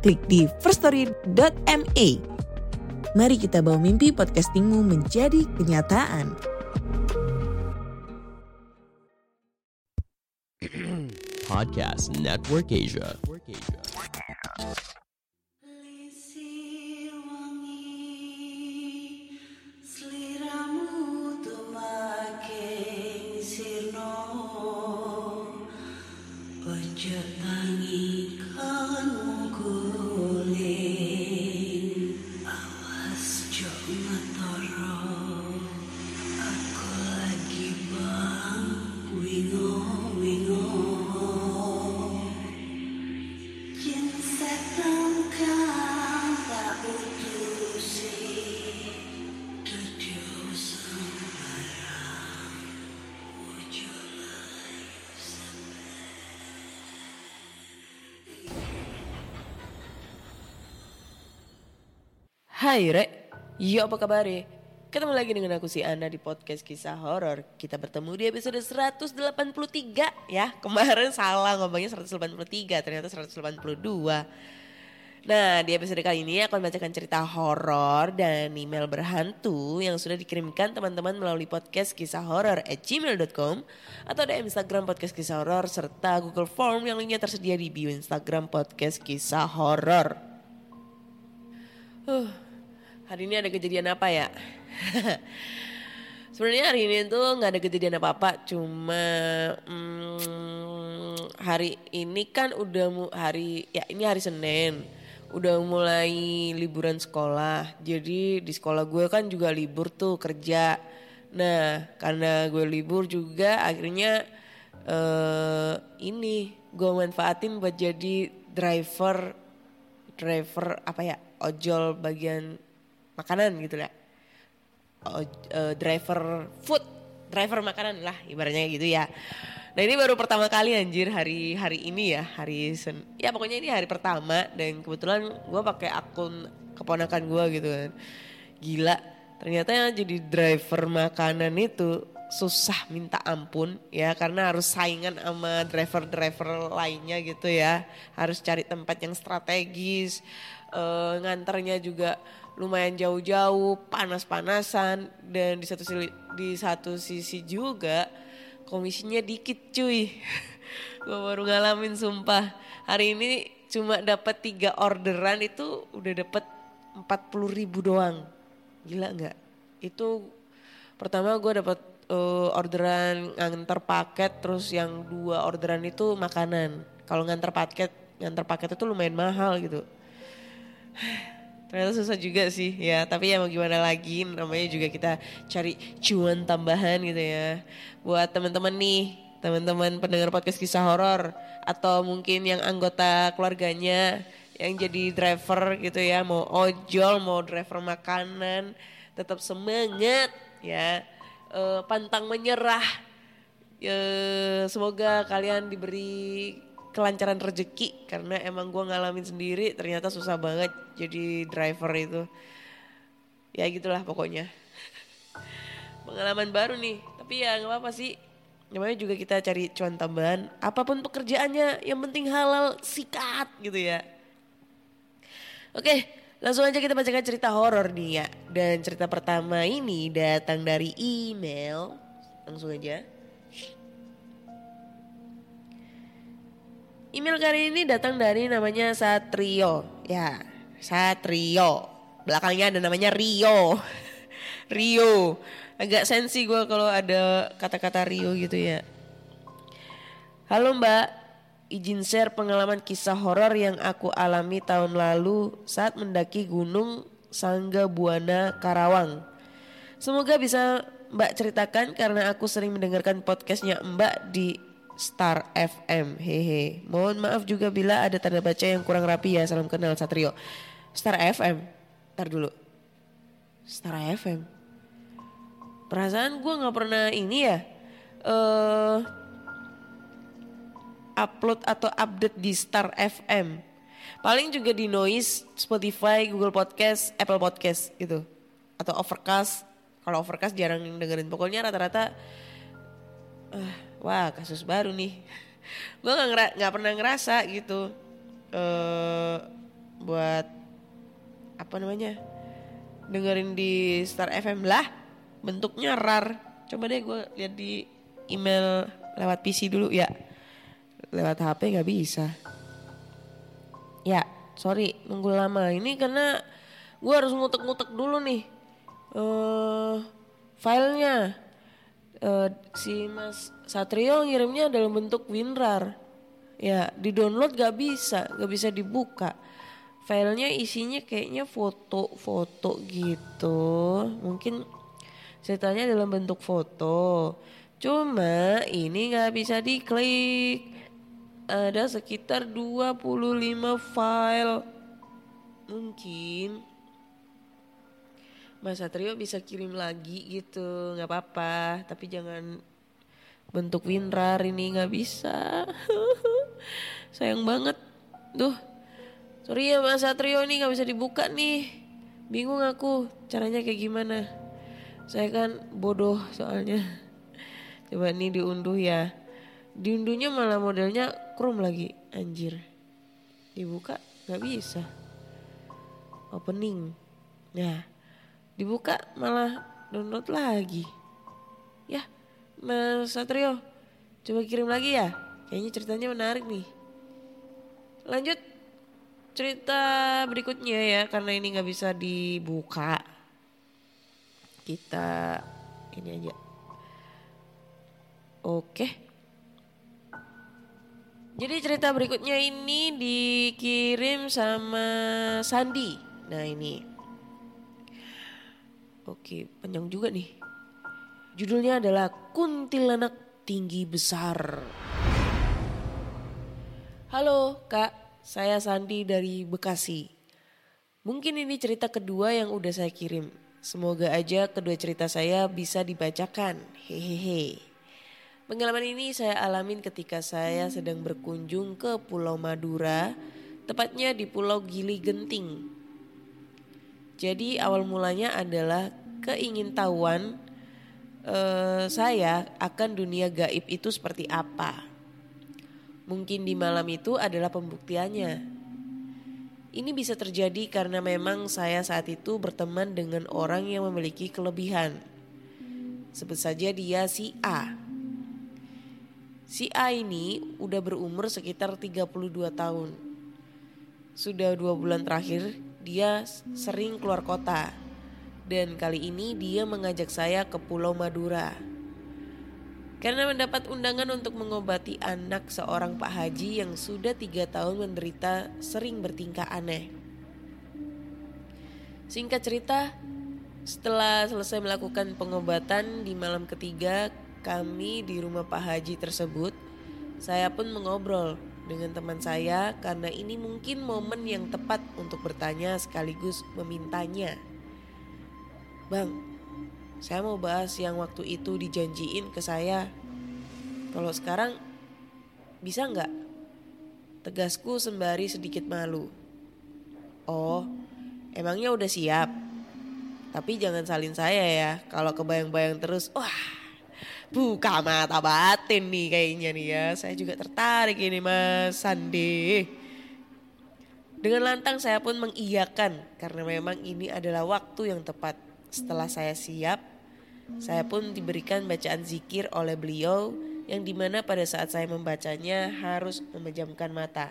klik di firststory.me. Mari kita bawa mimpi podcastingmu menjadi kenyataan. Podcast Network Asia. Lisir Hai Rek, yo apa kabar Ketemu lagi dengan aku si Ana di podcast kisah horor. Kita bertemu di episode 183 ya. Kemarin salah ngomongnya 183, ternyata 182. Nah, di episode kali ini aku akan membacakan cerita horor dan email berhantu yang sudah dikirimkan teman-teman melalui podcast kisah horor at gmail.com atau ada Instagram podcast kisah horor serta Google Form yang linknya tersedia di bio Instagram podcast kisah horor. Huh, hari ini ada kejadian apa ya? Sebenarnya hari ini tuh nggak ada kejadian apa-apa, cuma hmm, hari ini kan udah hari ya ini hari Senin, udah mulai liburan sekolah. Jadi di sekolah gue kan juga libur tuh kerja. Nah karena gue libur juga akhirnya eh ini gue manfaatin buat jadi driver driver apa ya ojol bagian makanan gitu lah. Oj- eh, driver food driver makanan lah ibaratnya gitu ya. Nah ini baru pertama kali anjir hari hari ini ya hari sen ya pokoknya ini hari pertama dan kebetulan gue pakai akun keponakan gue gitu kan. Gila ternyata yang jadi driver makanan itu susah minta ampun ya karena harus saingan sama driver-driver lainnya gitu ya. Harus cari tempat yang strategis eh, nganternya juga lumayan jauh-jauh panas-panasan dan di satu sisi, di satu sisi juga komisinya dikit cuy. Gue baru ngalamin sumpah. Hari ini cuma dapat tiga orderan itu udah dapat 40 ribu doang. Gila nggak? Itu pertama gue dapat eh, orderan nganter paket terus yang dua orderan itu makanan. Kalau nganter paket nganter paket itu lumayan mahal gitu ternyata susah juga sih ya. Tapi ya mau gimana lagi namanya juga kita cari cuan tambahan gitu ya. Buat teman-teman nih teman-teman pendengar podcast kisah horor atau mungkin yang anggota keluarganya yang jadi driver gitu ya mau ojol mau driver makanan tetap semangat ya. Eh, pantang menyerah. Ya semoga kalian diberi kelancaran rezeki karena emang gue ngalamin sendiri ternyata susah banget jadi driver itu. Ya gitulah pokoknya. Pengalaman baru nih tapi ya nggak apa-apa sih. Namanya juga kita cari cuan tambahan apa pun pekerjaannya yang penting halal sikat gitu ya. Oke langsung aja kita bacakan cerita horor nih ya. Dan cerita pertama ini datang dari email langsung aja Email kali ini datang dari namanya Satrio. Ya, Satrio. Belakangnya ada namanya Rio. Rio. Agak sensi gue kalau ada kata-kata Rio gitu ya. Halo mbak, izin share pengalaman kisah horor yang aku alami tahun lalu saat mendaki gunung Sangga Buana Karawang. Semoga bisa mbak ceritakan karena aku sering mendengarkan podcastnya mbak di Star FM. Hehe. Mohon maaf juga bila ada tanda baca yang kurang rapi ya. Salam kenal Satrio. Star FM. Ntar dulu. Star FM. Perasaan gue nggak pernah ini ya. eh upload atau update di Star FM. Paling juga di Noise, Spotify, Google Podcast, Apple Podcast gitu. Atau Overcast. Kalau Overcast jarang dengerin. Pokoknya rata-rata ah, wah kasus baru nih. Gue nggak pernah ngerasa gitu. eh buat apa namanya? Dengerin di Star FM lah. Bentuknya rar. Coba deh gue lihat di email lewat PC dulu ya lewat HP nggak bisa. Ya, sorry nunggu lama. Ini karena gue harus ngutek-ngutek dulu nih eh filenya. Eh, si Mas Satrio ngirimnya dalam bentuk WinRAR. Ya, di download gak bisa, gak bisa dibuka. Filenya isinya kayaknya foto-foto gitu. Mungkin ceritanya dalam bentuk foto. Cuma ini nggak bisa diklik. Ada sekitar 25 file. Mungkin Mas Satrio bisa kirim lagi gitu, nggak apa-apa. Tapi jangan bentuk WinRAR ini nggak bisa. Sayang banget. Duh, sorry ya Mas Satrio ini nggak bisa dibuka nih. Bingung aku caranya kayak gimana. Saya kan bodoh soalnya. Coba nih diunduh ya. Diunduhnya malah modelnya Chrome lagi, anjir. Dibuka nggak bisa. Opening. Nah, dibuka malah download lagi. Ya, Mas Satrio, coba kirim lagi ya. Kayaknya ceritanya menarik nih. Lanjut cerita berikutnya ya, karena ini nggak bisa dibuka. Kita ini aja. Oke. Jadi cerita berikutnya ini dikirim sama Sandi. Nah ini. Oke, panjang juga nih. Judulnya adalah Kuntilanak Tinggi Besar. Halo kak, saya Sandi dari Bekasi. Mungkin ini cerita kedua yang udah saya kirim. Semoga aja kedua cerita saya bisa dibacakan. Hehehe. Pengalaman ini saya alamin ketika saya sedang berkunjung ke Pulau Madura, tepatnya di Pulau Gili Genting. Jadi awal mulanya adalah keingintahuan eh, saya akan dunia gaib itu seperti apa. Mungkin di malam itu adalah pembuktiannya. Ini bisa terjadi karena memang saya saat itu berteman dengan orang yang memiliki kelebihan. Sebut saja dia si A. Si A ini udah berumur sekitar 32 tahun. Sudah dua bulan terakhir dia sering keluar kota. Dan kali ini dia mengajak saya ke Pulau Madura. Karena mendapat undangan untuk mengobati anak seorang Pak Haji yang sudah tiga tahun menderita sering bertingkah aneh. Singkat cerita, setelah selesai melakukan pengobatan di malam ketiga kami di rumah Pak Haji tersebut, saya pun mengobrol dengan teman saya karena ini mungkin momen yang tepat untuk bertanya sekaligus memintanya. Bang, saya mau bahas yang waktu itu dijanjiin ke saya. Kalau sekarang bisa nggak? Tegasku sembari sedikit malu. Oh, emangnya udah siap? Tapi jangan salin saya ya. Kalau kebayang-bayang terus, wah buka mata batin nih kayaknya nih ya. Saya juga tertarik ini Mas Sandi. Dengan lantang saya pun mengiyakan karena memang ini adalah waktu yang tepat. Setelah saya siap, saya pun diberikan bacaan zikir oleh beliau yang di mana pada saat saya membacanya harus memejamkan mata.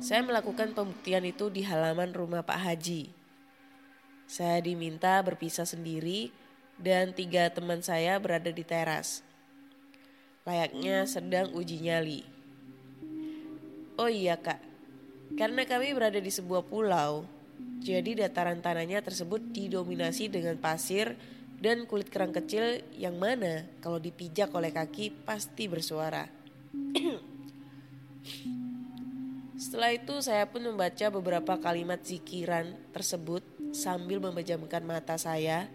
Saya melakukan pembuktian itu di halaman rumah Pak Haji. Saya diminta berpisah sendiri dan tiga teman saya berada di teras. Layaknya sedang uji nyali. Oh iya kak, karena kami berada di sebuah pulau, jadi dataran tanahnya tersebut didominasi dengan pasir dan kulit kerang kecil yang mana kalau dipijak oleh kaki pasti bersuara. Setelah itu saya pun membaca beberapa kalimat zikiran tersebut sambil memejamkan mata saya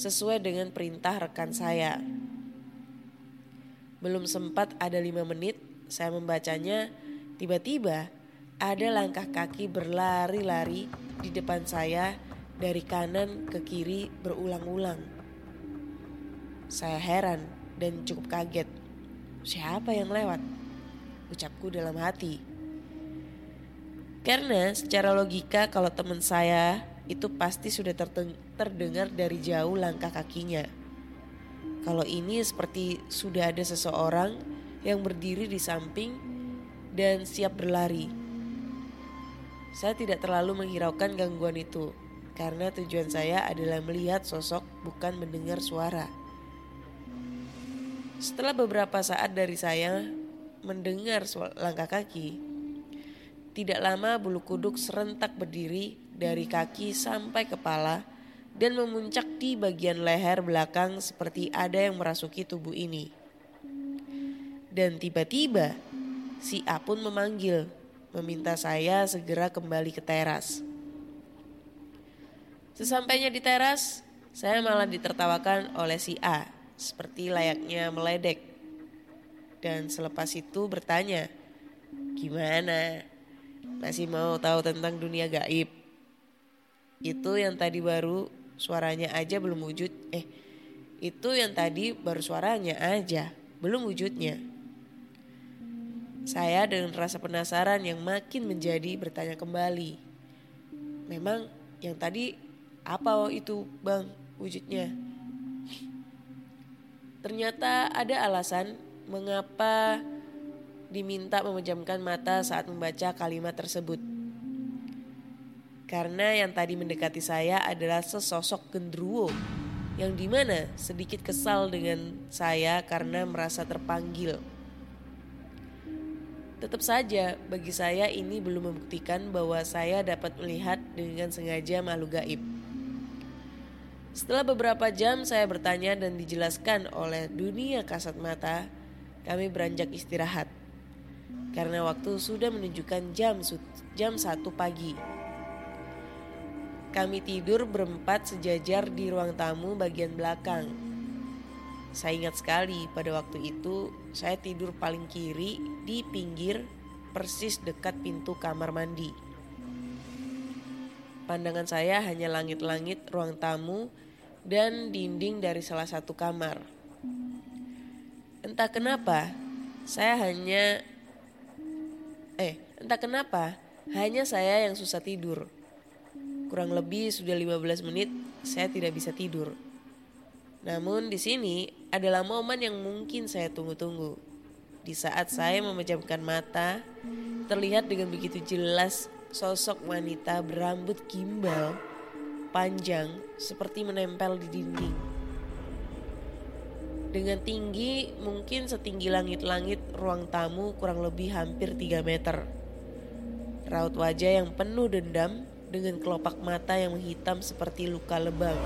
sesuai dengan perintah rekan saya. Belum sempat ada lima menit saya membacanya, tiba-tiba ada langkah kaki berlari-lari di depan saya dari kanan ke kiri berulang-ulang. Saya heran dan cukup kaget. Siapa yang lewat? Ucapku dalam hati. Karena secara logika kalau teman saya itu pasti sudah terdengar dari jauh langkah kakinya. Kalau ini seperti sudah ada seseorang yang berdiri di samping dan siap berlari. Saya tidak terlalu menghiraukan gangguan itu karena tujuan saya adalah melihat sosok bukan mendengar suara. Setelah beberapa saat dari saya mendengar langkah kaki, tidak lama bulu kuduk serentak berdiri dari kaki sampai kepala dan memuncak di bagian leher belakang seperti ada yang merasuki tubuh ini. Dan tiba-tiba si A pun memanggil, meminta saya segera kembali ke teras. Sesampainya di teras, saya malah ditertawakan oleh si A, seperti layaknya meledek. Dan selepas itu bertanya, gimana? Masih mau tahu tentang dunia gaib? Itu yang tadi baru suaranya aja belum wujud. Eh, itu yang tadi baru suaranya aja, belum wujudnya. Saya dengan rasa penasaran yang makin menjadi bertanya kembali. Memang yang tadi apa itu bang wujudnya? Ternyata ada alasan mengapa diminta memejamkan mata saat membaca kalimat tersebut. Karena yang tadi mendekati saya adalah sesosok gendruwo yang di mana sedikit kesal dengan saya karena merasa terpanggil. Tetap saja bagi saya ini belum membuktikan bahwa saya dapat melihat dengan sengaja makhluk gaib. Setelah beberapa jam saya bertanya dan dijelaskan oleh dunia kasat mata, kami beranjak istirahat karena waktu sudah menunjukkan jam jam 1 pagi. Kami tidur berempat sejajar di ruang tamu bagian belakang. Saya ingat sekali pada waktu itu saya tidur paling kiri di pinggir persis dekat pintu kamar mandi. Pandangan saya hanya langit-langit ruang tamu dan dinding dari salah satu kamar. Entah kenapa, saya hanya Eh, entah kenapa, hanya saya yang susah tidur. Kurang lebih sudah 15 menit saya tidak bisa tidur. Namun di sini adalah momen yang mungkin saya tunggu-tunggu. Di saat saya memejamkan mata, terlihat dengan begitu jelas sosok wanita berambut gimbal panjang seperti menempel di dinding. Dengan tinggi mungkin setinggi langit-langit ruang tamu kurang lebih hampir 3 meter. Raut wajah yang penuh dendam dengan kelopak mata yang menghitam seperti luka lebam.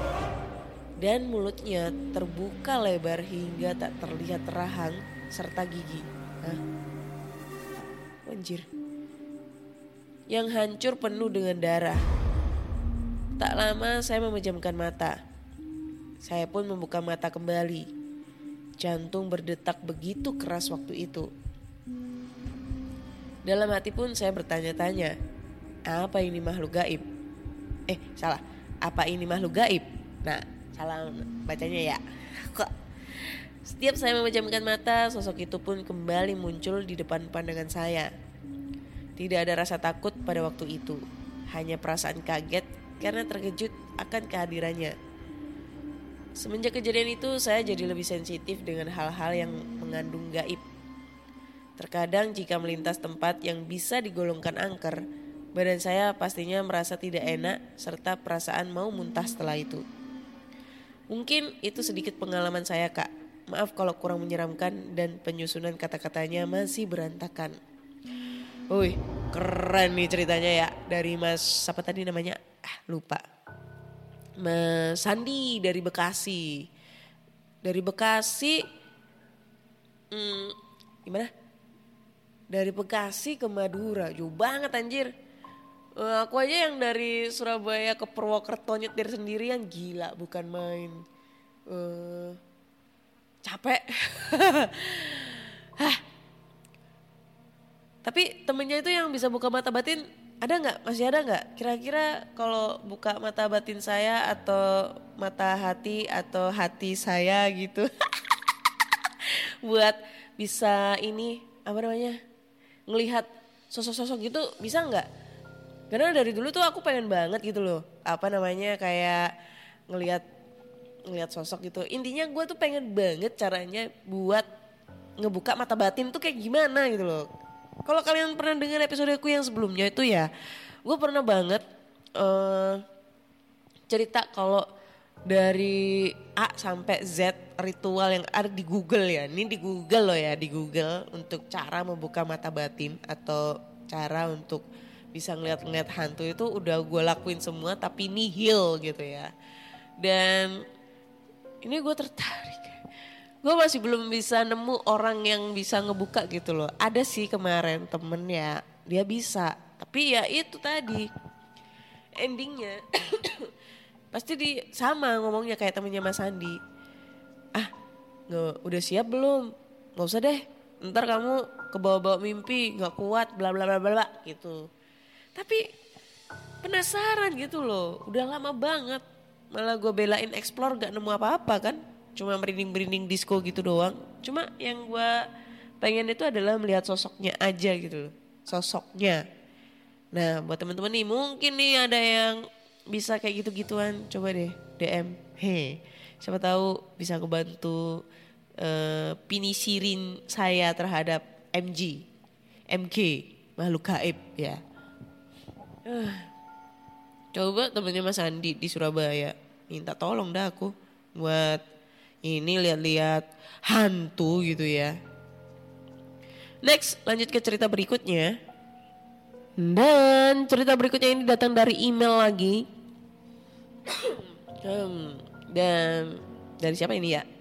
Dan mulutnya terbuka lebar hingga tak terlihat rahang serta gigi. Hah? Anjir. Yang hancur penuh dengan darah. Tak lama saya memejamkan mata. Saya pun membuka mata kembali. Jantung berdetak begitu keras waktu itu. Dalam hati pun saya bertanya-tanya, apa ini makhluk gaib? Eh, salah. Apa ini makhluk gaib? Nah, salah bacanya ya. Kok setiap saya memejamkan mata, sosok itu pun kembali muncul di depan pandangan saya. Tidak ada rasa takut pada waktu itu, hanya perasaan kaget karena terkejut akan kehadirannya. Semenjak kejadian itu saya jadi lebih sensitif dengan hal-hal yang mengandung gaib. Terkadang jika melintas tempat yang bisa digolongkan angker, badan saya pastinya merasa tidak enak serta perasaan mau muntah setelah itu. Mungkin itu sedikit pengalaman saya kak. Maaf kalau kurang menyeramkan dan penyusunan kata-katanya masih berantakan. Wih, keren nih ceritanya ya dari Mas siapa tadi namanya? Ah, lupa. Mas Sandi dari Bekasi. Dari Bekasi, hmm, gimana? Dari Bekasi ke Madura, jauh banget anjir. Eh, aku aja yang dari Surabaya ke Purwokerto nyetir sendirian gila, bukan main. Eh, capek. Hah. Tapi temennya itu yang bisa buka mata batin ada nggak? Masih ada nggak? Kira-kira kalau buka mata batin saya atau mata hati atau hati saya gitu, buat bisa ini apa namanya ngelihat sosok-sosok gitu bisa nggak? Karena dari dulu tuh aku pengen banget gitu loh, apa namanya kayak ngelihat ngelihat sosok gitu. Intinya gue tuh pengen banget caranya buat ngebuka mata batin tuh kayak gimana gitu loh. Kalau kalian pernah dengar episodeku yang sebelumnya itu ya, gue pernah banget eh cerita kalau dari A sampai Z ritual yang ada di Google ya. Ini di Google loh ya, di Google untuk cara membuka mata batin atau cara untuk bisa ngeliat-ngeliat hantu itu udah gue lakuin semua tapi nihil gitu ya. Dan ini gue tertarik. Gue masih belum bisa nemu orang yang bisa ngebuka gitu loh. Ada sih kemarin temen ya, dia bisa. Tapi ya itu tadi endingnya pasti di sama ngomongnya kayak temennya Mas Andi. Ah, nggak udah siap belum? Nggak usah deh. Ntar kamu kebawa-bawa mimpi, nggak kuat, bla bla bla bla gitu. Tapi penasaran gitu loh. Udah lama banget. Malah gue belain explore gak nemu apa-apa kan. Cuma merinding-merinding disco gitu doang. Cuma yang gue pengen itu adalah melihat sosoknya aja gitu loh. Sosoknya. Nah buat teman-teman nih mungkin nih ada yang bisa kayak gitu-gituan. Coba deh DM. Hei siapa tahu bisa ngebantu eh, pinisirin saya terhadap MG. MK. Makhluk gaib ya. Coba temennya Mas Andi di Surabaya minta tolong dah aku buat ini lihat-lihat hantu gitu ya. Next lanjut ke cerita berikutnya. Dan cerita berikutnya ini datang dari email lagi. Dan dari siapa ini ya?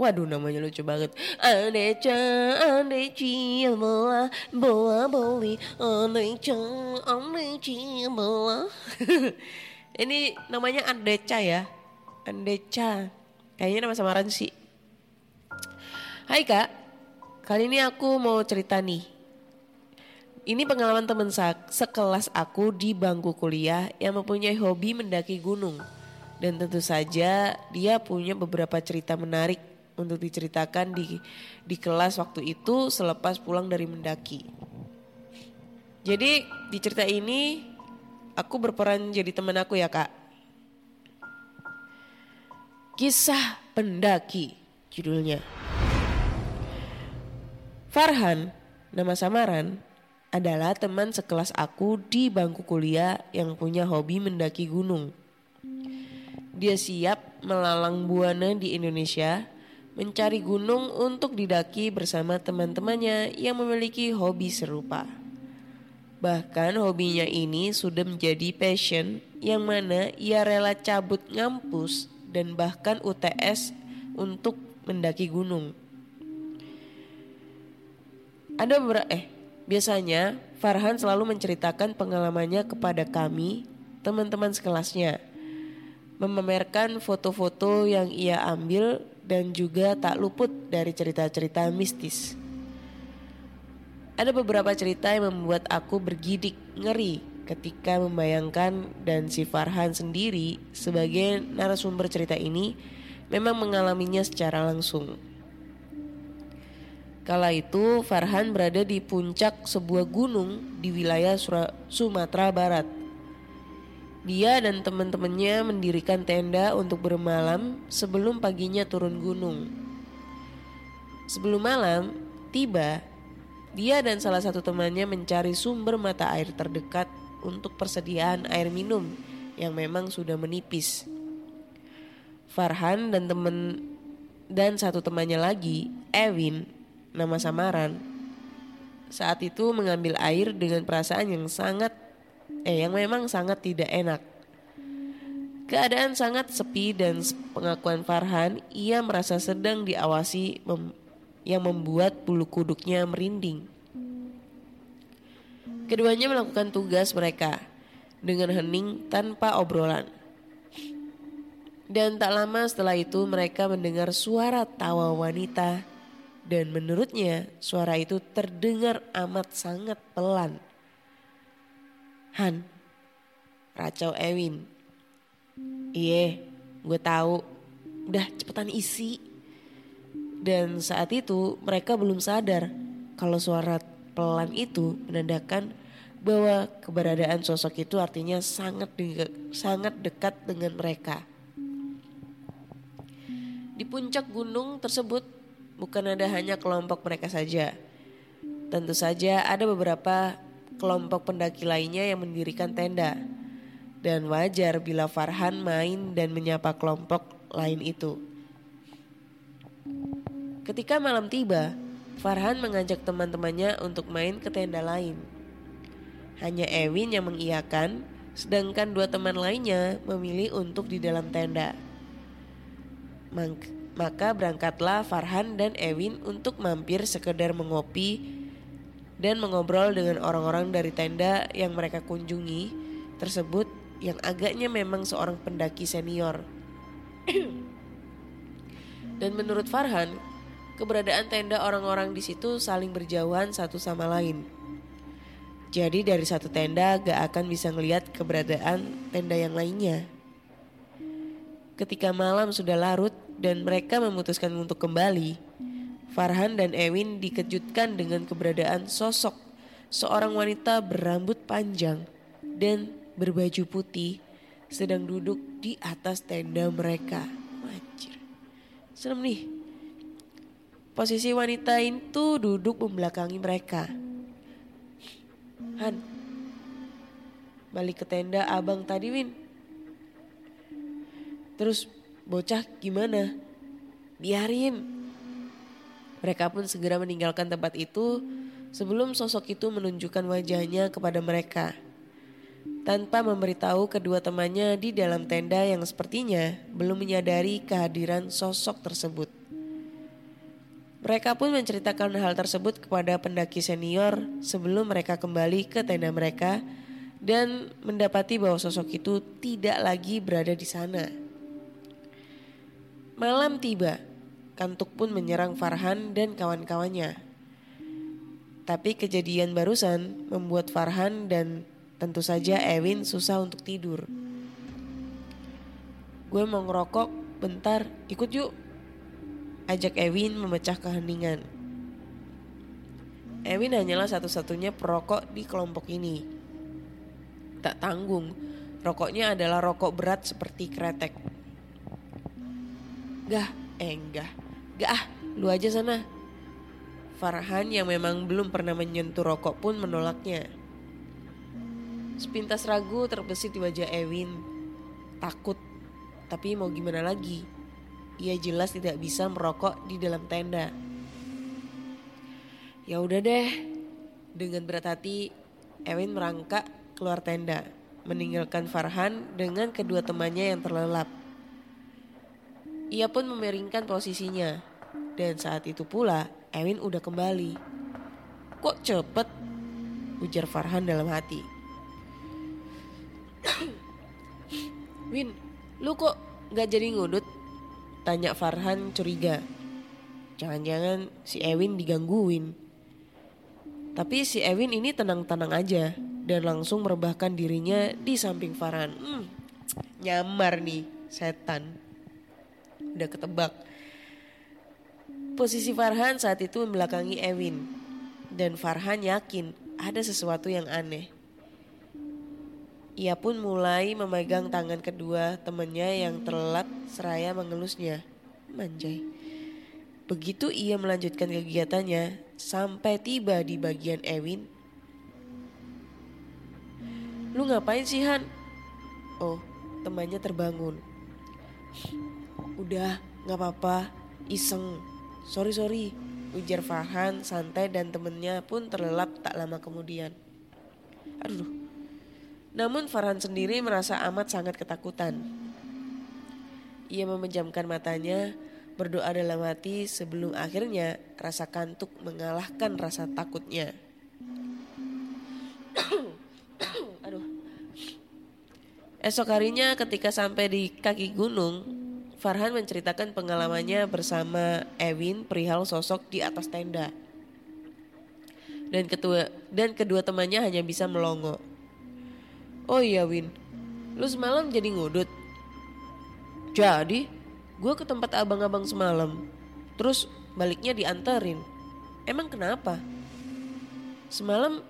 Waduh namanya lucu banget. Andeca, andeci, bola, bola, boli, andeca, andeci, bola. Ini namanya Andeca ya. Andeca. Kayaknya nama samaran sih. Hai kak, kali ini aku mau cerita nih. Ini pengalaman teman sekelas aku di bangku kuliah yang mempunyai hobi mendaki gunung. Dan tentu saja dia punya beberapa cerita menarik untuk diceritakan di di kelas waktu itu selepas pulang dari mendaki. Jadi di cerita ini aku berperan jadi teman aku ya kak. Kisah pendaki judulnya. Farhan, nama samaran, adalah teman sekelas aku di bangku kuliah yang punya hobi mendaki gunung. Dia siap melalang buana di Indonesia, mencari gunung untuk didaki bersama teman-temannya yang memiliki hobi serupa. Bahkan hobinya ini sudah menjadi passion yang mana ia rela cabut ngampus dan bahkan UTS untuk mendaki gunung. Ada beberapa eh biasanya Farhan selalu menceritakan pengalamannya kepada kami, teman-teman sekelasnya. Memamerkan foto-foto yang ia ambil dan juga tak luput dari cerita-cerita mistis. Ada beberapa cerita yang membuat aku bergidik ngeri ketika membayangkan dan si Farhan sendiri sebagai narasumber cerita ini memang mengalaminya secara langsung. Kala itu Farhan berada di puncak sebuah gunung di wilayah Sumatera Barat. Dia dan teman-temannya mendirikan tenda untuk bermalam sebelum paginya turun gunung. Sebelum malam tiba, dia dan salah satu temannya mencari sumber mata air terdekat untuk persediaan air minum yang memang sudah menipis. Farhan dan teman dan satu temannya lagi, Ewin, nama samaran, saat itu mengambil air dengan perasaan yang sangat eh yang memang sangat tidak enak. Keadaan sangat sepi dan pengakuan Farhan, ia merasa sedang diawasi mem- yang membuat bulu kuduknya merinding. Keduanya melakukan tugas mereka dengan hening tanpa obrolan. Dan tak lama setelah itu mereka mendengar suara tawa wanita dan menurutnya suara itu terdengar amat sangat pelan. Han, racau Ewin. Iya, gue tahu. Udah cepetan isi. Dan saat itu mereka belum sadar kalau suara pelan itu menandakan bahwa keberadaan sosok itu artinya sangat de- sangat dekat dengan mereka. Di puncak gunung tersebut bukan ada hanya kelompok mereka saja. Tentu saja ada beberapa kelompok pendaki lainnya yang mendirikan tenda. Dan wajar bila Farhan main dan menyapa kelompok lain itu. Ketika malam tiba, Farhan mengajak teman-temannya untuk main ke tenda lain. Hanya Ewin yang mengiyakan, sedangkan dua teman lainnya memilih untuk di dalam tenda. Mak- Maka berangkatlah Farhan dan Ewin untuk mampir sekedar mengopi dan mengobrol dengan orang-orang dari tenda yang mereka kunjungi tersebut yang agaknya memang seorang pendaki senior. dan menurut Farhan, keberadaan tenda orang-orang di situ saling berjauhan satu sama lain. Jadi dari satu tenda gak akan bisa ngelihat keberadaan tenda yang lainnya. Ketika malam sudah larut dan mereka memutuskan untuk kembali, Farhan dan Ewin dikejutkan dengan keberadaan sosok seorang wanita berambut panjang dan berbaju putih sedang duduk di atas tenda mereka. Anjir. Serem nih. Posisi wanita itu duduk membelakangi mereka. Han, balik ke tenda abang tadi Win. Terus bocah gimana? Biarin. Mereka pun segera meninggalkan tempat itu sebelum sosok itu menunjukkan wajahnya kepada mereka. Tanpa memberitahu kedua temannya di dalam tenda yang sepertinya belum menyadari kehadiran sosok tersebut. Mereka pun menceritakan hal tersebut kepada pendaki senior sebelum mereka kembali ke tenda mereka dan mendapati bahwa sosok itu tidak lagi berada di sana. Malam tiba, kantuk pun menyerang Farhan dan kawan-kawannya. Tapi kejadian barusan membuat Farhan dan tentu saja Ewin susah untuk tidur. Gue mau ngerokok, bentar, ikut yuk. Ajak Ewin memecah keheningan. Ewin hanyalah satu-satunya perokok di kelompok ini. Tak tanggung, rokoknya adalah rokok berat seperti kretek. Gah, eh enggak. Gak ah, lu aja sana. Farhan yang memang belum pernah menyentuh rokok pun menolaknya. Sepintas ragu terbesit di wajah Ewin. Takut, tapi mau gimana lagi? Ia jelas tidak bisa merokok di dalam tenda. Ya udah deh. Dengan berat hati, Ewin merangkak keluar tenda, meninggalkan Farhan dengan kedua temannya yang terlelap. Ia pun memeringkan posisinya, dan saat itu pula Ewin udah kembali. Kok cepet? Ujar Farhan dalam hati. Win, lu kok gak jadi ngudut? Tanya Farhan curiga. Jangan-jangan si Ewin digangguin. Tapi si Ewin ini tenang-tenang aja dan langsung merebahkan dirinya di samping Farhan. Hmm, nyamar nih setan. Udah ketebak. Posisi Farhan saat itu membelakangi Ewin. Dan Farhan yakin ada sesuatu yang aneh. Ia pun mulai memegang tangan kedua temannya yang terlelap seraya mengelusnya. Manjai. Begitu ia melanjutkan kegiatannya sampai tiba di bagian Ewin. Lu ngapain sih Han? Oh, temannya terbangun. Udah, gak apa-apa, iseng. Sorry sorry, ujar Farhan santai dan temennya pun terlelap tak lama kemudian. Aduh, namun Farhan sendiri merasa amat sangat ketakutan. ia memejamkan matanya, berdoa dalam hati sebelum akhirnya rasa kantuk mengalahkan rasa takutnya. Aduh. Esok harinya ketika sampai di kaki gunung, Farhan menceritakan pengalamannya bersama Ewin perihal sosok di atas tenda. Dan ketua dan kedua temannya hanya bisa melongo. Oh iya Win, lu semalam jadi ngudut. Jadi, gue ke tempat abang-abang semalam. Terus baliknya dianterin. Emang kenapa? Semalam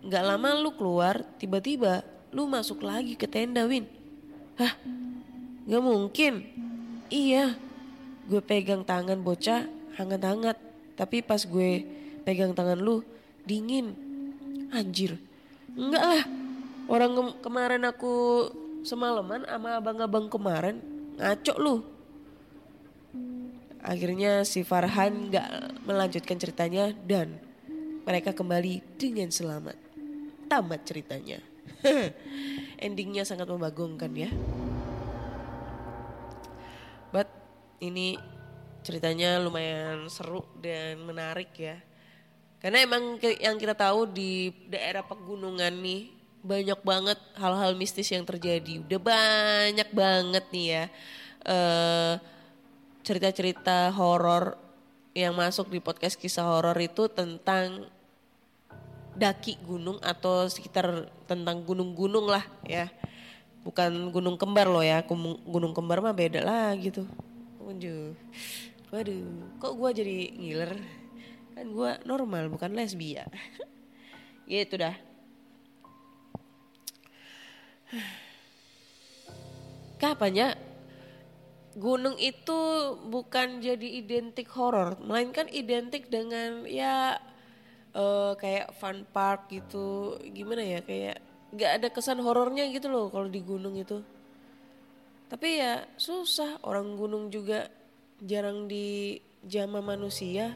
nggak lama lu keluar, tiba-tiba lu masuk lagi ke tenda, Win. Hah? Gak mungkin. Iya. Gue pegang tangan bocah hangat-hangat. Tapi pas gue pegang tangan lu, dingin. Anjir. Enggak lah. Orang kem- kemarin aku semalaman sama abang-abang kemarin ngaco lu. Akhirnya si Farhan gak melanjutkan ceritanya dan mereka kembali dengan selamat. Tamat ceritanya. Endingnya sangat membagongkan ya. Ini ceritanya lumayan seru dan menarik ya. Karena emang yang kita tahu di daerah pegunungan nih banyak banget hal-hal mistis yang terjadi. Udah banyak banget nih ya eh, cerita-cerita horor yang masuk di podcast kisah horor itu tentang daki gunung atau sekitar tentang gunung-gunung lah ya. Bukan gunung kembar loh ya, gunung kembar mah beda lah gitu. Unjuh. Waduh, kok gua jadi ngiler? Kan gua normal bukan lesbi ya. gitu dah. Kapan ya? Gunung itu bukan jadi identik horor, melainkan identik dengan ya eh, kayak fun park gitu. Gimana ya? Kayak nggak ada kesan horornya gitu loh kalau di gunung itu. Tapi ya susah orang gunung juga jarang di jama manusia.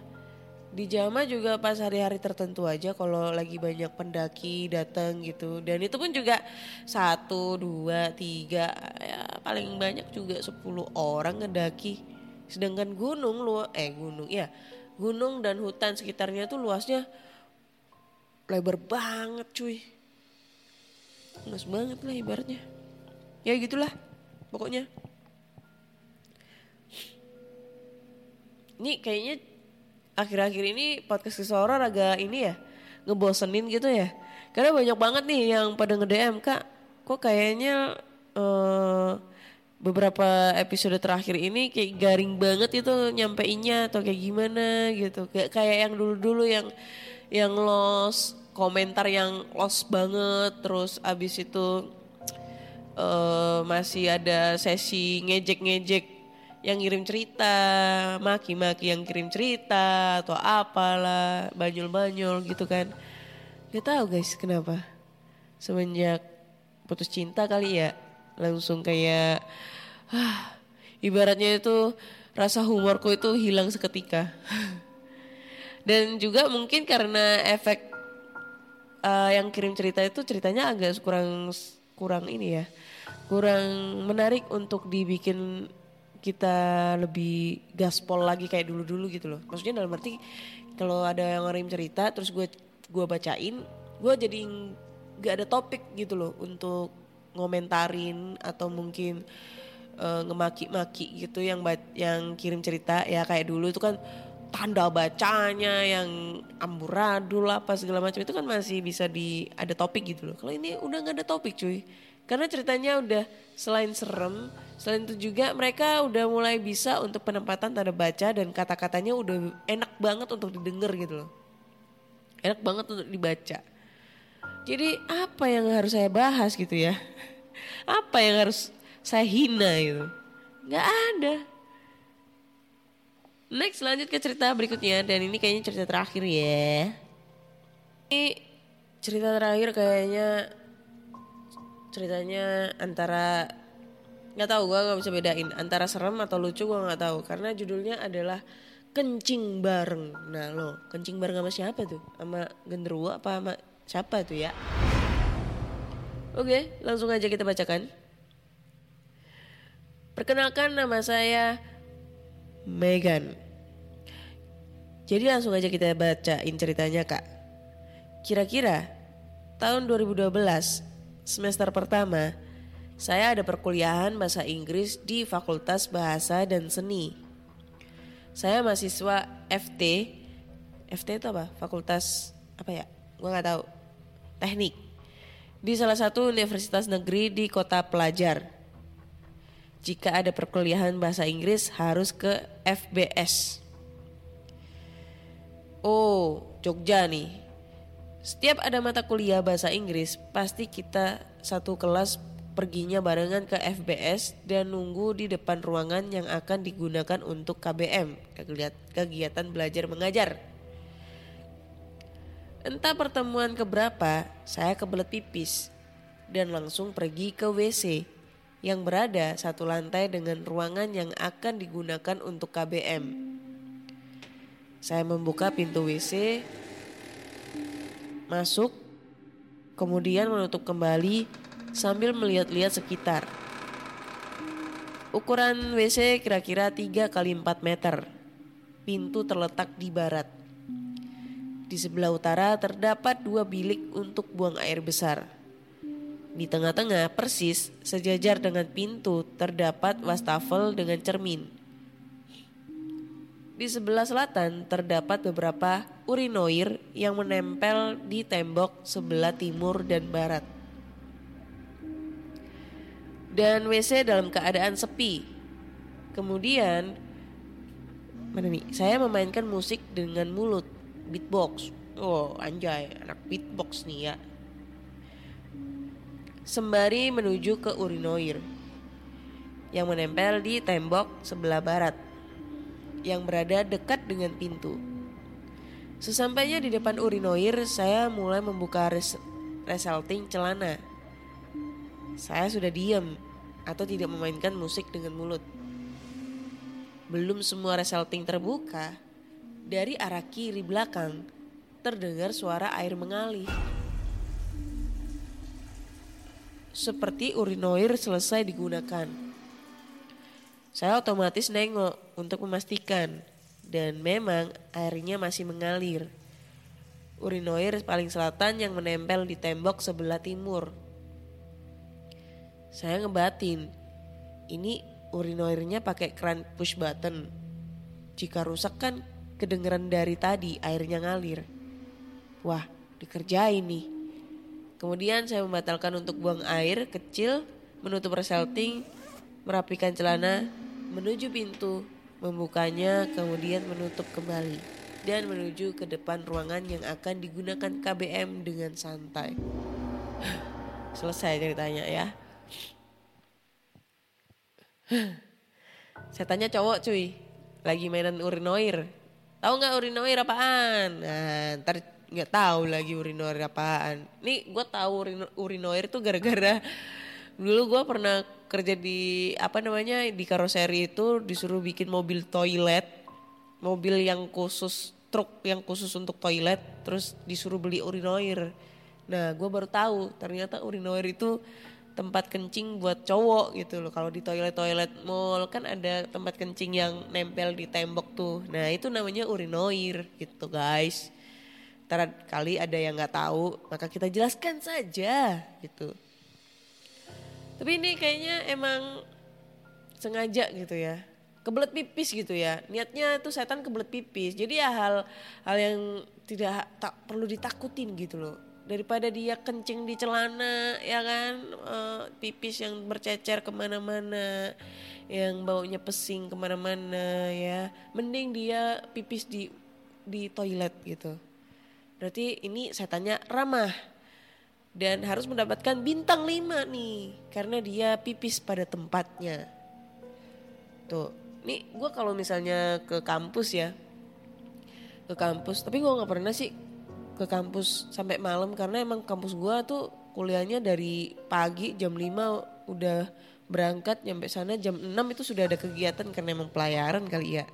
Di jama juga pas hari-hari tertentu aja kalau lagi banyak pendaki datang gitu. Dan itu pun juga satu, dua, tiga, ya paling banyak juga 10 orang ngedaki. Sedangkan gunung lu eh gunung ya gunung dan hutan sekitarnya tuh luasnya lebar banget cuy. Luas banget lah ibaratnya. Ya gitulah pokoknya. Ini kayaknya akhir-akhir ini podcast kisah horor agak ini ya ngebosenin gitu ya. Karena banyak banget nih yang pada nge-DM kak, kok kayaknya eh beberapa episode terakhir ini kayak garing banget itu nyampeinnya atau kayak gimana gitu. Kayak kayak yang dulu-dulu yang yang los komentar yang los banget terus abis itu eh masih ada sesi ngejek-ngejek yang ngirim cerita, maki-maki yang kirim cerita atau apalah, banyol-banyol gitu kan. Gak tahu guys kenapa. Semenjak putus cinta kali ya, langsung kayak ah, ibaratnya itu rasa humorku itu hilang seketika. Dan juga mungkin karena efek eh, yang kirim cerita itu ceritanya agak kurang kurang ini ya. Kurang menarik untuk dibikin kita lebih gaspol lagi kayak dulu-dulu gitu loh. Maksudnya dalam arti kalau ada yang ngirim cerita terus gue gua bacain, gue jadi nggak ada topik gitu loh untuk ngomentarin atau mungkin eh, ngemaki-maki gitu yang yang kirim cerita ya kayak dulu itu kan tanda bacanya yang amburadul apa segala macam itu kan masih bisa di ada topik gitu loh. Kalau ini udah nggak ada topik cuy. Karena ceritanya udah selain serem, selain itu juga mereka udah mulai bisa untuk penempatan tanda baca dan kata-katanya udah enak banget untuk didengar gitu loh. Enak banget untuk dibaca. Jadi apa yang harus saya bahas gitu ya? Apa yang harus saya hina gitu? Gak ada. Next lanjut ke cerita berikutnya dan ini kayaknya cerita terakhir ya. Ini cerita terakhir kayaknya ceritanya antara nggak tahu gue nggak bisa bedain antara serem atau lucu gue nggak tahu karena judulnya adalah kencing bareng. Nah lo kencing bareng sama siapa tuh? Sama genderuwo apa sama siapa tuh ya? Oke langsung aja kita bacakan. Perkenalkan nama saya Megan. Jadi langsung aja kita bacain ceritanya kak. Kira-kira tahun 2012 semester pertama saya ada perkuliahan bahasa Inggris di Fakultas Bahasa dan Seni. Saya mahasiswa FT. FT itu apa? Fakultas apa ya? Gua nggak tahu. Teknik. Di salah satu universitas negeri di kota pelajar. Jika ada perkuliahan bahasa Inggris harus ke FBS. Oh, Jogja nih. Setiap ada mata kuliah bahasa Inggris, pasti kita satu kelas perginya barengan ke FBS dan nunggu di depan ruangan yang akan digunakan untuk KBM, kegiatan belajar mengajar. Entah pertemuan keberapa, saya kebelet pipis dan langsung pergi ke WC yang berada satu lantai dengan ruangan yang akan digunakan untuk KBM. Saya membuka pintu WC, masuk, kemudian menutup kembali sambil melihat-lihat sekitar. Ukuran WC kira-kira 3 kali 4 meter. Pintu terletak di barat. Di sebelah utara terdapat dua bilik untuk buang air besar. Di tengah-tengah persis sejajar dengan pintu terdapat wastafel dengan cermin. Di sebelah selatan terdapat beberapa urinoir yang menempel di tembok sebelah timur dan barat. Dan WC dalam keadaan sepi. Kemudian mana nih? Saya memainkan musik dengan mulut, beatbox. Oh, anjay, anak beatbox nih ya. Sembari menuju ke urinoir yang menempel di tembok sebelah barat yang berada dekat dengan pintu. Sesampainya di depan urinoir, saya mulai membuka res resalting celana. Saya sudah diam atau tidak memainkan musik dengan mulut. Belum semua resalting terbuka, dari arah kiri belakang terdengar suara air mengalir. Seperti urinoir selesai digunakan. Saya otomatis nengok untuk memastikan dan memang airnya masih mengalir. Urinoir paling selatan yang menempel di tembok sebelah timur. Saya ngebatin, ini urinoirnya pakai keran push button. Jika rusak kan kedengeran dari tadi airnya ngalir. Wah, dikerjain nih. Kemudian saya membatalkan untuk buang air kecil, menutup resalting, merapikan celana, menuju pintu, membukanya, kemudian menutup kembali, dan menuju ke depan ruangan yang akan digunakan KBM dengan santai. Selesai ceritanya ya. Saya tanya cowok cuy, lagi mainan urinoir. Tahu nggak urinoir apaan? Nah, ntar nggak tahu lagi urinoir apaan. Nih gue tahu urino- urinoir tuh gara-gara dulu gue pernah kerja di apa namanya di karoseri itu disuruh bikin mobil toilet, mobil yang khusus truk yang khusus untuk toilet, terus disuruh beli urinoir. Nah gue baru tahu ternyata urinoir itu tempat kencing buat cowok gitu loh. Kalau di toilet-toilet mall kan ada tempat kencing yang nempel di tembok tuh. Nah itu namanya urinoir gitu guys. Ntar kali ada yang nggak tahu, maka kita jelaskan saja gitu. Tapi ini kayaknya emang sengaja gitu ya. Kebelet pipis gitu ya. Niatnya tuh setan kebelet pipis. Jadi ya hal hal yang tidak tak perlu ditakutin gitu loh. Daripada dia kencing di celana ya kan. eh, pipis yang bercecer ke mana-mana. Yang baunya pesing ke mana-mana ya. Mending dia pipis di di toilet gitu. Berarti ini setannya ramah dan harus mendapatkan bintang 5 nih karena dia pipis pada tempatnya. Tuh, nih gue kalau misalnya ke kampus ya, ke kampus, tapi gue nggak pernah sih ke kampus sampai malam karena emang kampus gue tuh kuliahnya dari pagi jam 5 udah berangkat nyampe sana jam 6 itu sudah ada kegiatan karena emang pelayaran kali ya.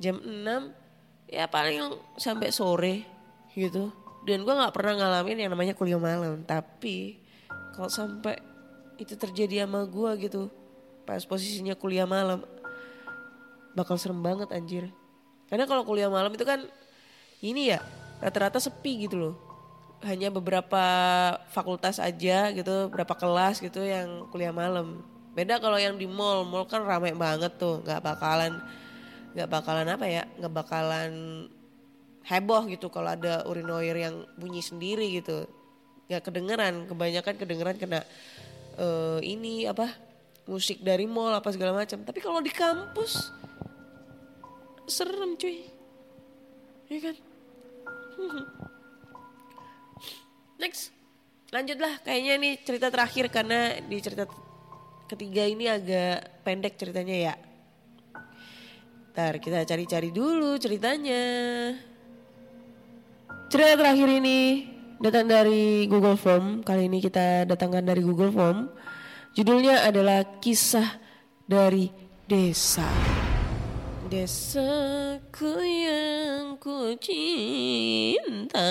Jam 6 ya paling sampai sore gitu dan gue nggak pernah ngalamin yang namanya kuliah malam tapi kalau sampai itu terjadi sama gue gitu pas posisinya kuliah malam bakal serem banget anjir. Karena kalau kuliah malam itu kan ini ya rata-rata sepi gitu loh. Hanya beberapa fakultas aja gitu, berapa kelas gitu yang kuliah malam. Beda kalau yang di mall, mall kan ramai banget tuh, nggak bakalan nggak bakalan apa ya, nggak bakalan heboh gitu kalau ada urinoir yang bunyi sendiri gitu. Nggak kedengeran, kebanyakan kedengeran kena eh, ini apa musik dari mall apa segala macam. Tapi kalau di kampus serem cuy. Ya kan? Next lanjutlah. Kayaknya nih cerita terakhir karena di cerita ketiga ini agak pendek ceritanya ya. Ntar kita cari-cari dulu ceritanya cerita terakhir ini datang dari Google Form. Kali ini kita datangkan dari Google Form. Judulnya adalah kisah dari desa. Desaku yang ku cinta.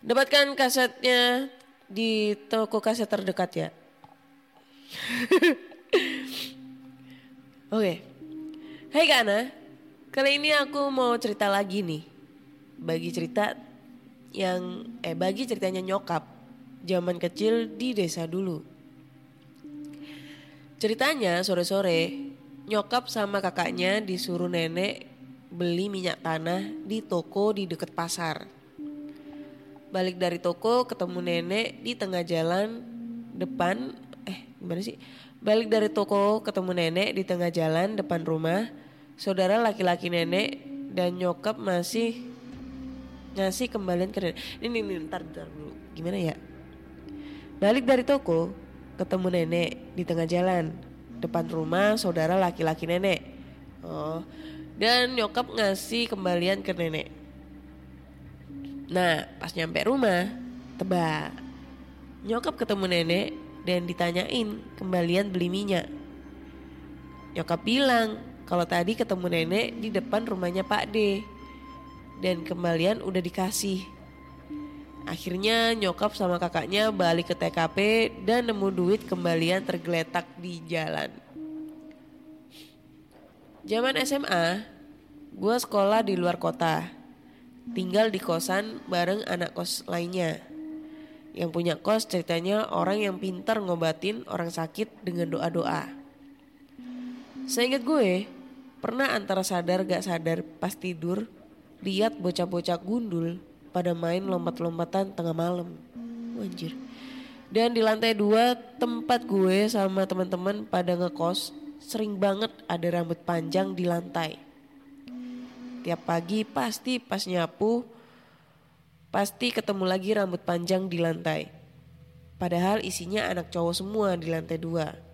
Dapatkan kasetnya di toko kaset terdekat ya. Oke. Hai Kak Ana Kali ini aku mau cerita lagi nih Bagi cerita yang Eh bagi ceritanya nyokap Zaman kecil di desa dulu Ceritanya sore-sore nyokap sama kakaknya disuruh nenek beli minyak tanah di toko di deket pasar. Balik dari toko ketemu nenek di tengah jalan depan eh gimana sih? Balik dari toko ketemu nenek di tengah jalan depan rumah. Saudara laki-laki nenek dan nyokap masih ngasih kembalian ke. Ini, ini ntar, ntar dulu. Gimana ya? Balik dari toko ketemu nenek di tengah jalan depan rumah saudara laki-laki nenek. Oh, dan nyokap ngasih kembalian ke nenek. Nah, pas nyampe rumah, tebak. Nyokap ketemu nenek dan ditanyain kembalian beli minyak. Nyokap bilang kalau tadi ketemu nenek di depan rumahnya Pak D. Dan kembalian udah dikasih. Akhirnya nyokap sama kakaknya balik ke TKP dan nemu duit kembalian tergeletak di jalan. Zaman SMA, gue sekolah di luar kota. Tinggal di kosan bareng anak kos lainnya. Yang punya kos ceritanya orang yang pintar ngobatin orang sakit dengan doa-doa. Seingat gue, pernah antara sadar gak sadar pas tidur, lihat bocah-bocah gundul pada main lompat-lompatan tengah malam. Anjir. Dan di lantai dua tempat gue sama teman-teman pada ngekos sering banget ada rambut panjang di lantai. Tiap pagi pasti pas nyapu pasti ketemu lagi rambut panjang di lantai. Padahal isinya anak cowok semua di lantai dua.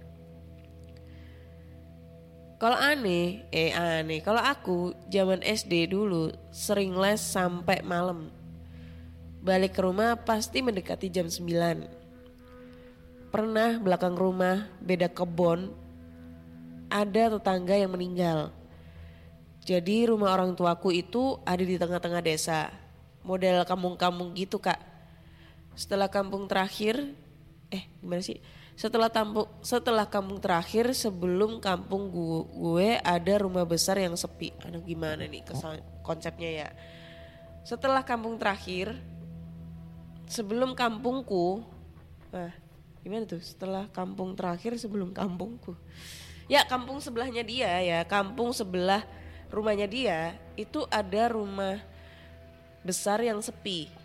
Kalau aneh, eh aneh, kalau aku zaman SD dulu sering les sampai malam. Balik ke rumah pasti mendekati jam 9. Pernah belakang rumah beda kebon ada tetangga yang meninggal. Jadi rumah orang tuaku itu ada di tengah-tengah desa. Model kampung-kampung gitu kak. Setelah kampung terakhir, eh gimana sih? Setelah tampung, setelah kampung terakhir sebelum kampung gue, gue ada rumah besar yang sepi. Aduh gimana nih kesan, konsepnya ya. Setelah kampung terakhir, sebelum kampungku, nah gimana tuh? Setelah kampung terakhir sebelum kampungku. Ya kampung sebelahnya dia ya, kampung sebelah rumahnya dia itu ada rumah besar yang sepi.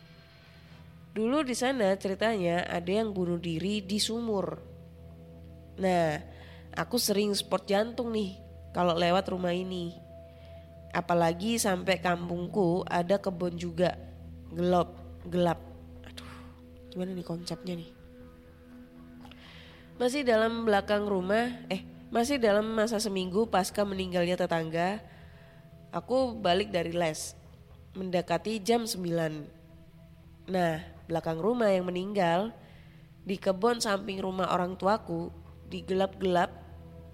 Dulu di sana ceritanya ada yang bunuh diri di sumur. Nah, aku sering sport jantung nih kalau lewat rumah ini. Apalagi sampai kampungku ada kebun juga. Gelap, gelap. Aduh, gimana nih konsepnya nih? Masih dalam belakang rumah, eh masih dalam masa seminggu pasca meninggalnya tetangga, aku balik dari les. Mendekati jam 9. Nah, belakang rumah yang meninggal, di kebun samping rumah orang tuaku, di gelap-gelap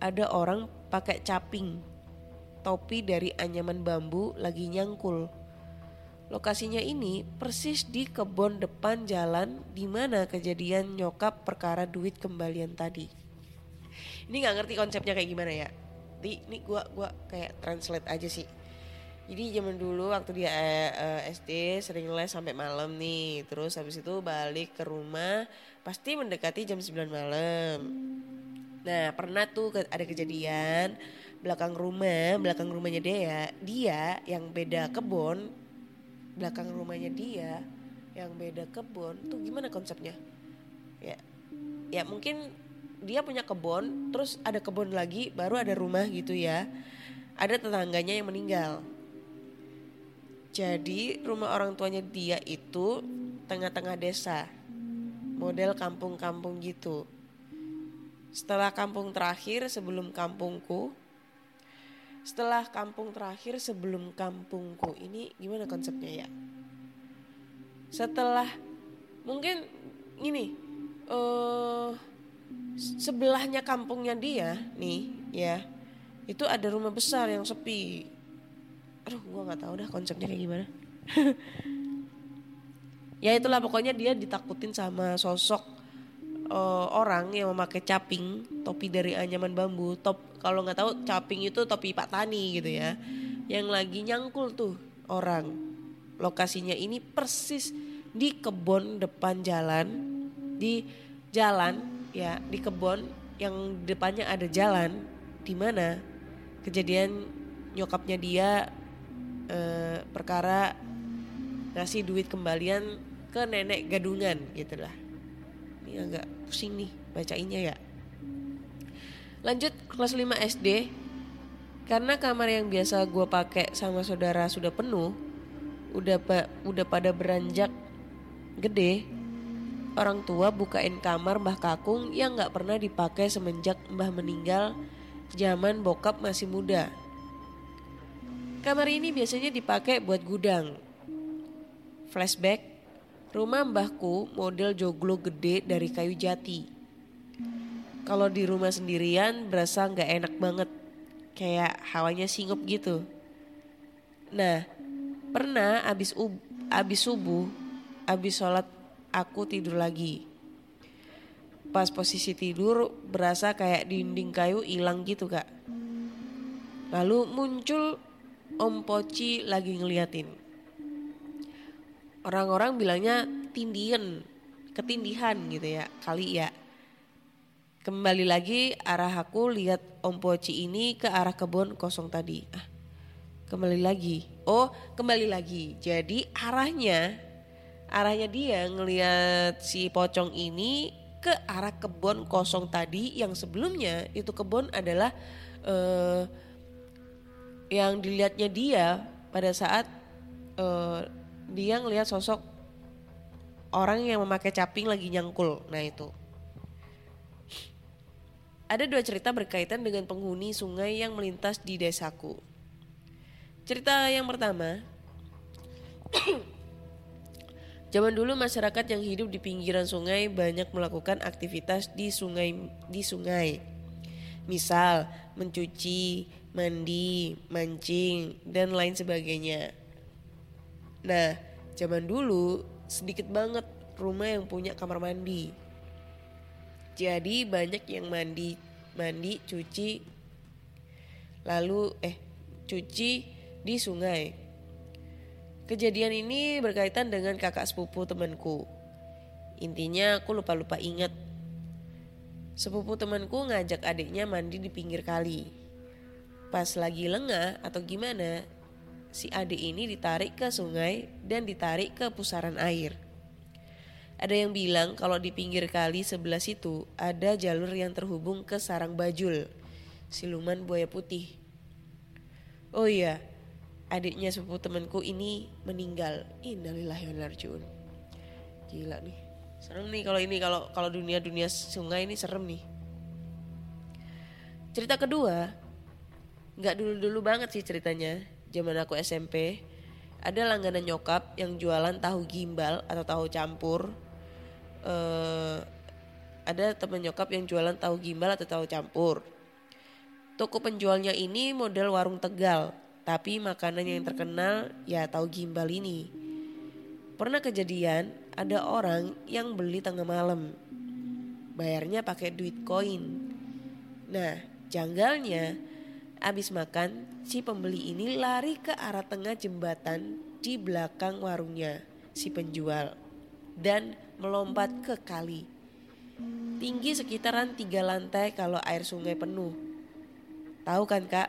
ada orang pakai caping. Topi dari anyaman bambu lagi nyangkul. Lokasinya ini persis di kebun depan jalan di mana kejadian nyokap perkara duit kembalian tadi. ini nggak ngerti konsepnya kayak gimana ya. Di, ini gua gua kayak translate aja sih. Jadi zaman dulu waktu dia eh, eh, SD sering les sampai malam nih. Terus habis itu balik ke rumah pasti mendekati jam 9 malam. Nah pernah tuh ada kejadian belakang rumah, belakang rumahnya dia, dia yang beda kebun, belakang rumahnya dia yang beda kebun tuh gimana konsepnya? Ya, ya mungkin dia punya kebun, terus ada kebun lagi, baru ada rumah gitu ya. Ada tetangganya yang meninggal. Jadi rumah orang tuanya dia itu tengah-tengah desa, model kampung-kampung gitu. Setelah kampung terakhir sebelum kampungku, setelah kampung terakhir sebelum kampungku ini gimana konsepnya ya? Setelah mungkin ini eh sebelahnya kampungnya dia nih ya itu ada rumah besar yang sepi. Aduh gua nggak tahu dah konsepnya kayak gimana. ya itulah pokoknya dia ditakutin sama sosok eh, orang yang memakai caping topi dari anyaman bambu top kalau nggak tahu caping itu topi Pak Tani gitu ya yang lagi nyangkul tuh orang lokasinya ini persis di kebun depan jalan di jalan ya di kebun yang depannya ada jalan di mana kejadian nyokapnya dia eh, perkara ngasih duit kembalian ke nenek gadungan gitu lah. Ini agak pusing nih bacainnya ya. Lanjut kelas 5 SD karena kamar yang biasa gue pakai sama saudara sudah penuh udah pa- udah pada beranjak gede orang tua bukain kamar Mbah Kakung yang nggak pernah dipakai semenjak Mbah meninggal zaman bokap masih muda kamar ini biasanya dipakai buat gudang. Flashback rumah mbahku model joglo gede dari kayu jati. Kalau di rumah sendirian berasa nggak enak banget. Kayak hawanya singup gitu. Nah pernah abis ub, abis subuh abis sholat aku tidur lagi. Pas posisi tidur berasa kayak dinding kayu hilang gitu kak. Lalu muncul om poci lagi ngeliatin orang-orang bilangnya tindian, ketindihan gitu ya, kali ya. Kembali lagi arah aku lihat Om Poci ini ke arah kebun kosong tadi. Ah, kembali lagi. Oh, kembali lagi. Jadi arahnya, arahnya dia ngelihat si pocong ini ke arah kebun kosong tadi yang sebelumnya itu kebun adalah eh, yang dilihatnya dia pada saat eh, dia ngelihat sosok orang yang memakai caping lagi nyangkul. Nah itu. Ada dua cerita berkaitan dengan penghuni sungai yang melintas di desaku. Cerita yang pertama, zaman dulu masyarakat yang hidup di pinggiran sungai banyak melakukan aktivitas di sungai di sungai. Misal mencuci, mandi, mancing, dan lain sebagainya. Nah, zaman dulu sedikit banget rumah yang punya kamar mandi. Jadi banyak yang mandi, mandi, cuci, lalu eh cuci di sungai. Kejadian ini berkaitan dengan kakak sepupu temanku. Intinya aku lupa-lupa ingat. Sepupu temanku ngajak adiknya mandi di pinggir kali. Pas lagi lengah atau gimana, si adik ini ditarik ke sungai dan ditarik ke pusaran air. Ada yang bilang kalau di pinggir kali sebelah situ ada jalur yang terhubung ke sarang bajul, siluman buaya putih. Oh iya, adiknya sepupu temanku ini meninggal. Innalillahi wa raji'un. Gila nih. Serem nih kalau ini kalau kalau dunia-dunia sungai ini serem nih. Cerita kedua, nggak dulu-dulu banget sih ceritanya. Zaman aku SMP, ada langganan nyokap yang jualan tahu gimbal atau tahu campur. Eh, ada temen nyokap yang jualan tahu gimbal atau tahu campur. Toko penjualnya ini model warung Tegal, tapi makanan yang terkenal ya tahu gimbal ini. Pernah kejadian ada orang yang beli tengah malam. Bayarnya pakai duit koin. Nah, janggalnya abis makan si pembeli ini lari ke arah tengah jembatan di belakang warungnya si penjual dan melompat ke kali. Tinggi sekitaran tiga lantai kalau air sungai penuh. Tahu kan kak,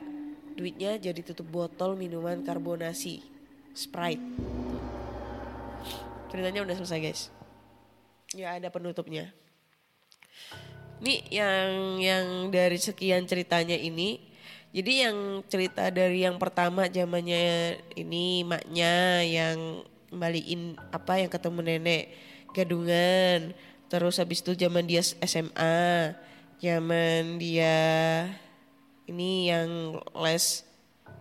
duitnya jadi tutup botol minuman karbonasi, Sprite. Ceritanya udah selesai guys. Ya ada penutupnya. Nih yang yang dari sekian ceritanya ini, jadi yang cerita dari yang pertama zamannya ini maknya yang balikin apa yang ketemu nenek gadungan, terus habis itu zaman dia SMA, zaman dia ini yang les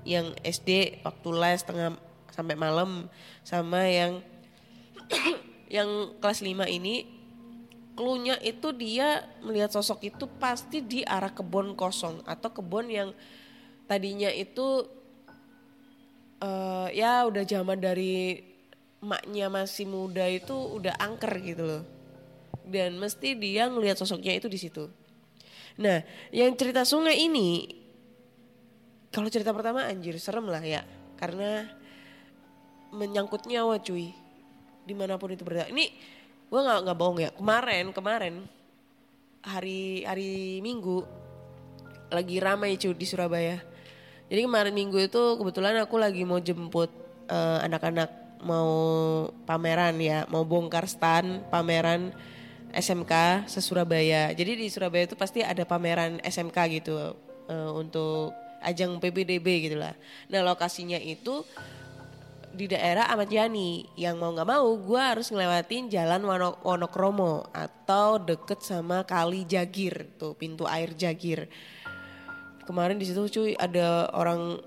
yang SD waktu les tengah sampai malam sama yang yang kelas 5 ini klunya itu dia melihat sosok itu pasti di arah kebun kosong atau kebun yang tadinya itu eh, ya udah zaman dari maknya masih muda itu udah angker gitu loh. Dan mesti dia ngelihat sosoknya itu di situ. Nah yang cerita sungai ini kalau cerita pertama anjir serem lah ya. Karena menyangkut nyawa cuy di mana pun itu berada. Ini gue nggak nggak bohong ya kemarin kemarin hari hari minggu lagi ramai cuy di Surabaya jadi kemarin minggu itu kebetulan aku lagi mau jemput eh, anak-anak mau pameran ya mau bongkar stand pameran SMK se Surabaya jadi di Surabaya itu pasti ada pameran SMK gitu eh, untuk ajang PBDB gitu lah. Nah lokasinya itu di daerah Ahmad Yani. Yang mau nggak mau gue harus ngelewatin jalan Wono- Wonokromo atau deket sama Kali Jagir tuh pintu air Jagir kemarin di situ cuy ada orang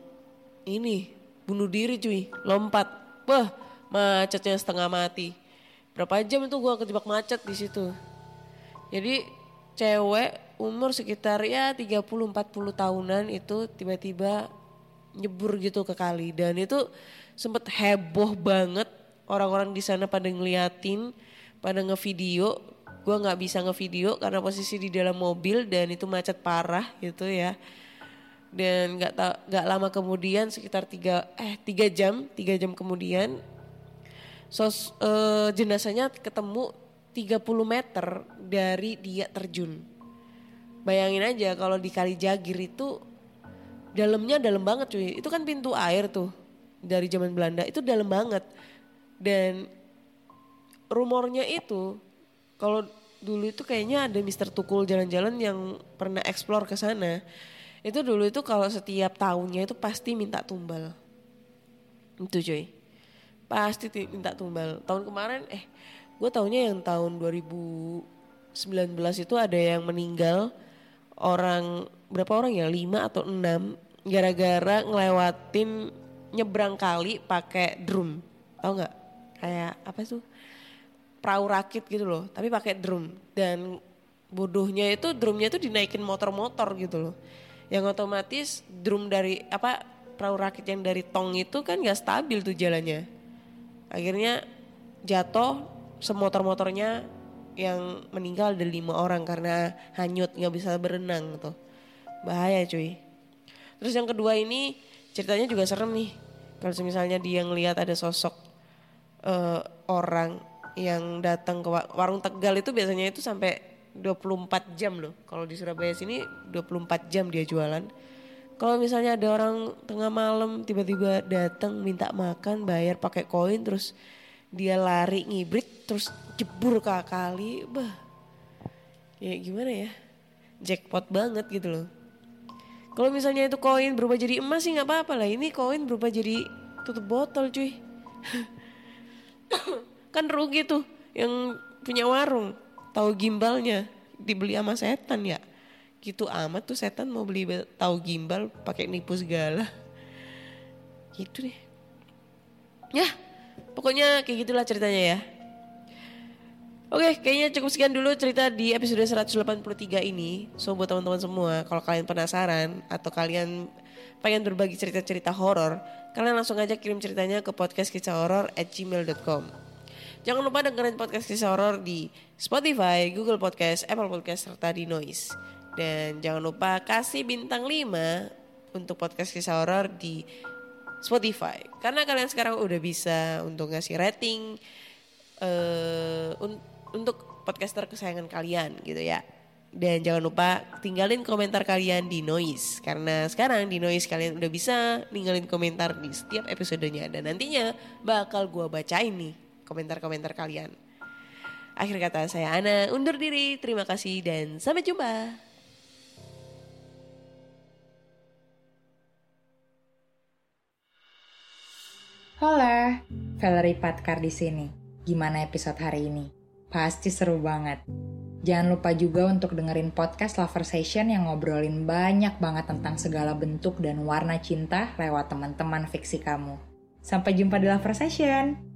ini bunuh diri cuy lompat. Wah macetnya setengah mati. Berapa jam itu gue kejebak macet di situ. Jadi cewek umur sekitar ya 30-40 tahunan itu tiba-tiba nyebur gitu ke kali. Dan itu sempet heboh banget. Orang-orang di sana pada ngeliatin pada ngevideo. Gue nggak bisa ngevideo karena posisi di dalam mobil dan itu macet parah gitu ya dan nggak ta- nggak lama kemudian sekitar tiga eh tiga jam tiga jam kemudian sos eh, jenazahnya ketemu 30 meter dari dia terjun. Bayangin aja kalau di kali Jagir itu dalamnya dalam banget cuy. Itu kan pintu air tuh dari zaman Belanda. Itu dalam banget. Dan rumornya itu kalau dulu itu kayaknya ada Mister Tukul jalan-jalan yang pernah explore ke sana itu dulu itu kalau setiap tahunnya itu pasti minta tumbal. Itu cuy pasti ti- minta tumbal. Tahun kemarin eh gue tahunya yang tahun 2019 itu ada yang meninggal orang berapa orang ya? Lima atau enam gara-gara ngelewatin nyebrang kali pakai drum. Tau nggak? Kayak apa tuh? Perahu rakit gitu loh tapi pakai drum. Dan bodohnya itu drumnya itu dinaikin motor-motor gitu loh yang otomatis drum dari apa perahu rakit yang dari tong itu kan nggak stabil tuh jalannya. Akhirnya jatuh semotor-motornya yang meninggal ada lima orang karena hanyut nggak bisa berenang tuh. Bahaya cuy. Terus yang kedua ini ceritanya juga serem nih. Kalau misalnya dia ngelihat ada sosok eh, orang yang datang ke wa- warung Tegal itu biasanya itu sampai 24 jam loh. Kalau di Surabaya sini 24 jam dia jualan. Kalau misalnya ada orang tengah malam tiba-tiba datang minta makan, bayar pakai koin terus dia lari ngibrit terus jebur ke kali, bah. Ya gimana ya? Jackpot banget gitu loh. Kalau misalnya itu koin berubah jadi emas sih nggak apa-apa lah. Ini koin berubah jadi tutup botol cuy. kan rugi tuh yang punya warung tahu gimbalnya dibeli sama setan ya? Gitu amat tuh setan mau beli be- tahu gimbal pakai nipu segala. Gitu deh. Ya pokoknya kayak gitulah ceritanya ya. Oke, kayaknya cukup sekian dulu cerita di episode 183 ini. So buat teman-teman semua, kalau kalian penasaran atau kalian pengen berbagi cerita-cerita horor, kalian langsung aja kirim ceritanya ke podcast Jangan lupa dengerin podcast kisah horor di Spotify, Google Podcast, Apple Podcast, serta di Noise. Dan jangan lupa kasih bintang 5 untuk podcast kisah horor di Spotify. Karena kalian sekarang udah bisa untuk ngasih rating eh un- untuk podcaster kesayangan kalian gitu ya. Dan jangan lupa tinggalin komentar kalian di Noise Karena sekarang di Noise kalian udah bisa ninggalin komentar di setiap episodenya Dan nantinya bakal gua bacain nih komentar-komentar kalian Akhir kata saya Ana undur diri Terima kasih dan sampai jumpa Hola, Valerie Patkar di sini. Gimana episode hari ini? Pasti seru banget. Jangan lupa juga untuk dengerin podcast Lover Session yang ngobrolin banyak banget tentang segala bentuk dan warna cinta lewat teman-teman fiksi kamu. Sampai jumpa di Lover Session.